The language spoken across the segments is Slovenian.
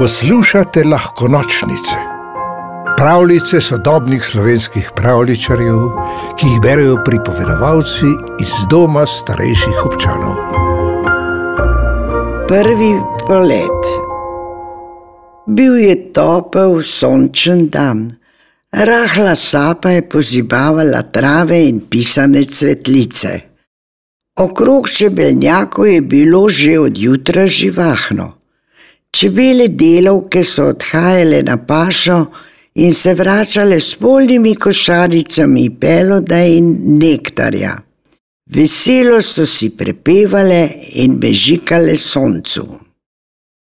Poslušate lahko nočnice, pravljice sodobnih slovenskih pravličarjev, ki jih berijo pripovedovalci iz doma starejših občanov. Prvi polet. Bil je topel, sončen dan, rahla sapa je pozibavala trave in pisane cvetlice. Okrog čebeljako je bilo že od jutra živahno. Čebele delavke so odhajale na pašo in se vračale s polnimi košaricami peloda in nektarja. Veselo so si prepevale in bežikale soncu.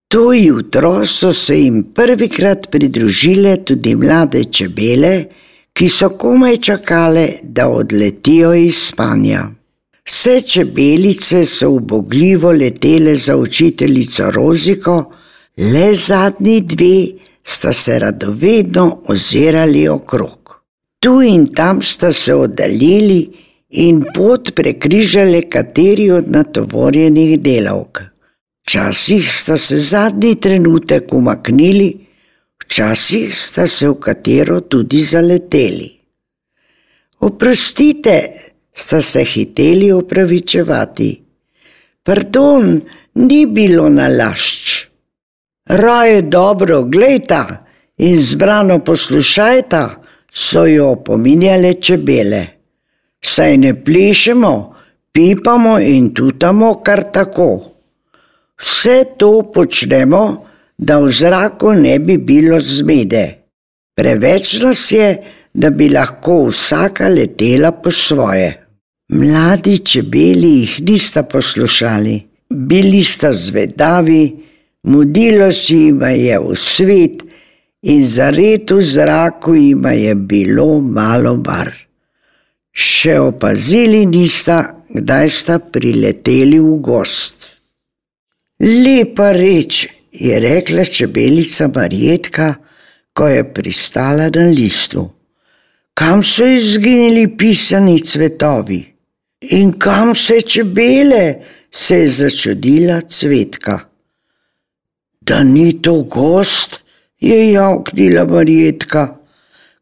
To jutro so se jim prvikrat pridružile tudi mlade čebele, ki so komaj čakale, da odletijo iz spanja. Vse čebelice so ubogljivo letele za učiteljico Roziko, le zadnji dve sta se radovedno ozirali okrog. Tu in tam sta se oddaljili in pot prekrižali kateri od natovorjenih delavk. Včasih sta se zadnji trenutek umaknili, včasih sta se v katero tudi zaleteli. Oprostite, sta se hiteli opravičevati. Pardon, ni bilo nalašč. Raje dobro gledajta in zbrano poslušajta, so jo opominjale čebele. Saj ne plešemo, pipamo in tutamo kar tako. Vse to počnemo, da v zraku ne bi bilo zmede. Preveč nas je, da bi lahko vsaka letela po svoje. Mladi čebeli jih nista poslušali, bili sta zvedavi, mudilo si jim je v svet in zared v zraku jim je bilo malo bar. Še opazili nista, kdaj sta prileteli v gost. Lepa reč, je rekla čebelica Marjetka, ko je pristala na listu. Kam so izginili pisani cvetovi? In kam se čebele, se je začudila cvetka. Da ni to gost, je javknila Marjetka,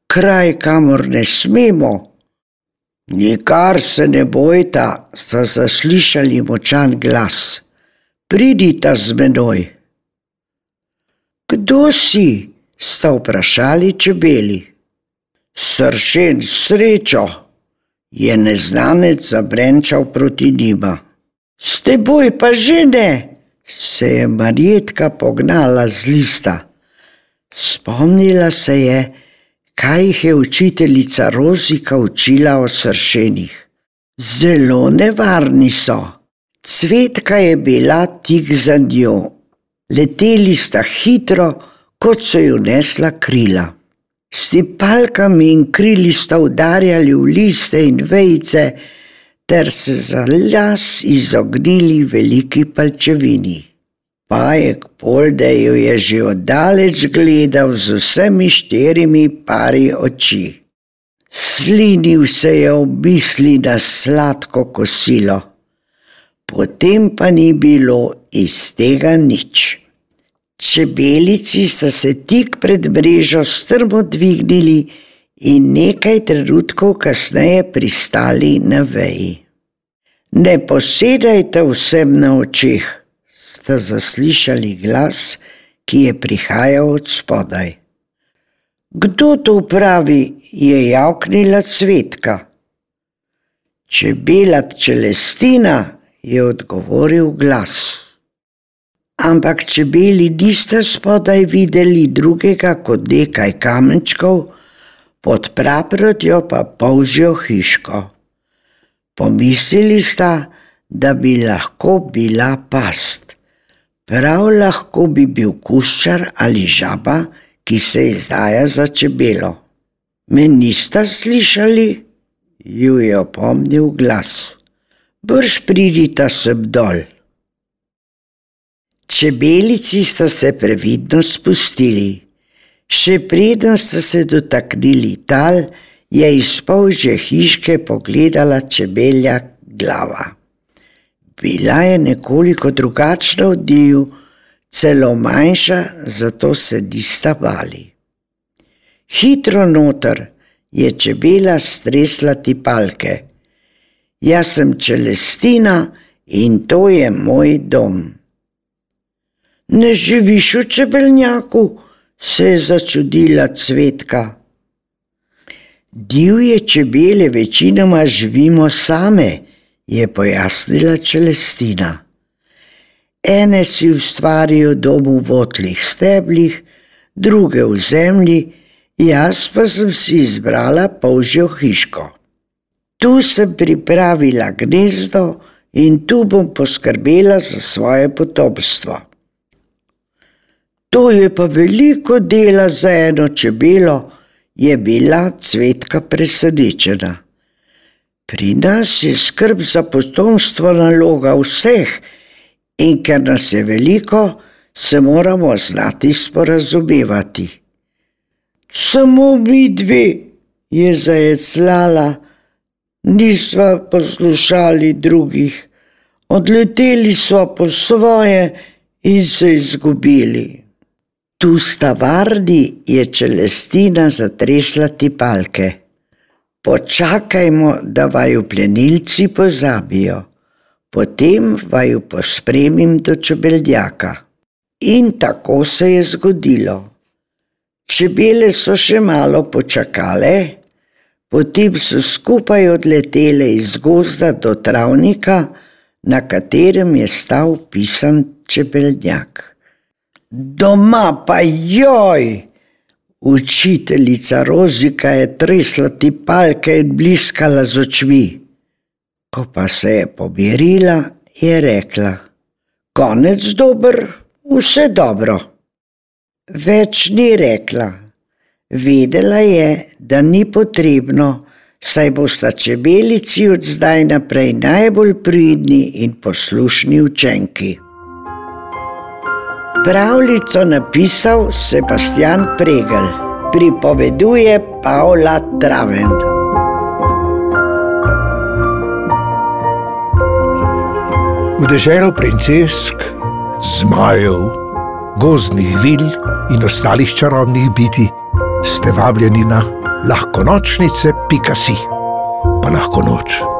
kraj, kamor ne smemo. Nikar se ne bojta, so zaslišali močan glas. Pridita z menoj. Kdo si? sta vprašali čebeli. Sršen srečo je neznanec zabrenčal proti njima. S teboj pa že ne, se je Marjetka pognala z lista. Spomnila se je, kaj jih je učiteljica Rozika učila o sršenih. Zelo nevarni so. Cvetka je bila tik za njo. Leteli sta hitro, kot so jo nesla krila. S palkami in krili sta udarjali v liste in vejce, ter se za las izognili veliki palčevini. Pajek Poldejo je že oddaleč gledal z vsemi štirimi pari oči. Slinil se je v misli na sladko kosilo, potem pa ni bilo iz tega nič. Čebelici sta se tik pred mrežo strmo dvignili in nekaj trenutkov kasneje pristali na veji. Ne posedajte vsem na očeh, sta zaslišali glas, ki je prihajal od spodaj. Kdo to pravi, je javknila cvetka. Čebela čelestina, je odgovoril glas ampak čebeli nista spodaj videli drugega kot nekaj kamenčkov, pod praprotjo pa polžjo hiško. Pomislili sta, da bi lahko bila past. Prav lahko bi bil kuščar ali žaba, ki se izdaja za čebelo. Me nista slišali? Ju je opomnil glas. Brž pridita sem dol. Čebelici sta se previdno spustili. Še preden sta se dotaknili tal, je iz polže hiške pogledala čebelja glava. Bila je nekoliko drugačna od njiju, celo manjša, zato se nista bali. Hitro noter je čebela stresla tipalke. Jaz sem Čelestina in to je moj dom. Ne živiš v čebelnjaku, se je začudila cvetka. Divje čebele večinoma živimo same, je pojasnila Čelestina. Ene si ustvarijo dom v votlih steblih, druge v zemlji, jaz pa sem si izbrala polžjo hiško. Tu sem pripravila gnezdo in tu bom poskrbela za svoje potomstvo. To je pa veliko dela za eno čebelo, je bila cvetka presenečena. Pri nas je skrb za potomstvo naloga vseh, in ker nas je veliko, se moramo znati sporazumevati. Samo mi dve, je zajeclala, nisva poslušali drugih, odleteli smo po svoje in se izgubili. Tu sta varni, je čelestina zatresla tipalke. Počakajmo, da vaju plenilci pozabijo potem vaju pospremim do čebeljaka. In tako se je zgodilo. Čebele so še malo počakale, potem so skupaj odletele iz gozda do travnika, na katerem je stal pisan čebeljak. Doma pa joj! Učiteljica Rozika je tresla ti palke in bliskala z očmi. Ko pa se je pobirila, je rekla: Konec dober, vse dobro. Več ni rekla. Vedela je, da ni potrebno, saj bosta čebelici od zdaj naprej najbolj pridni in poslušni učenki. Pravljico napisal Sebastian Pregel, pripoveduje Paula Travend. V deželo princesk, zmajev, gozdnih vil in ostalih čarobnih biti ste vabljeni na lahko nočnice, pika si, pa lahko noč.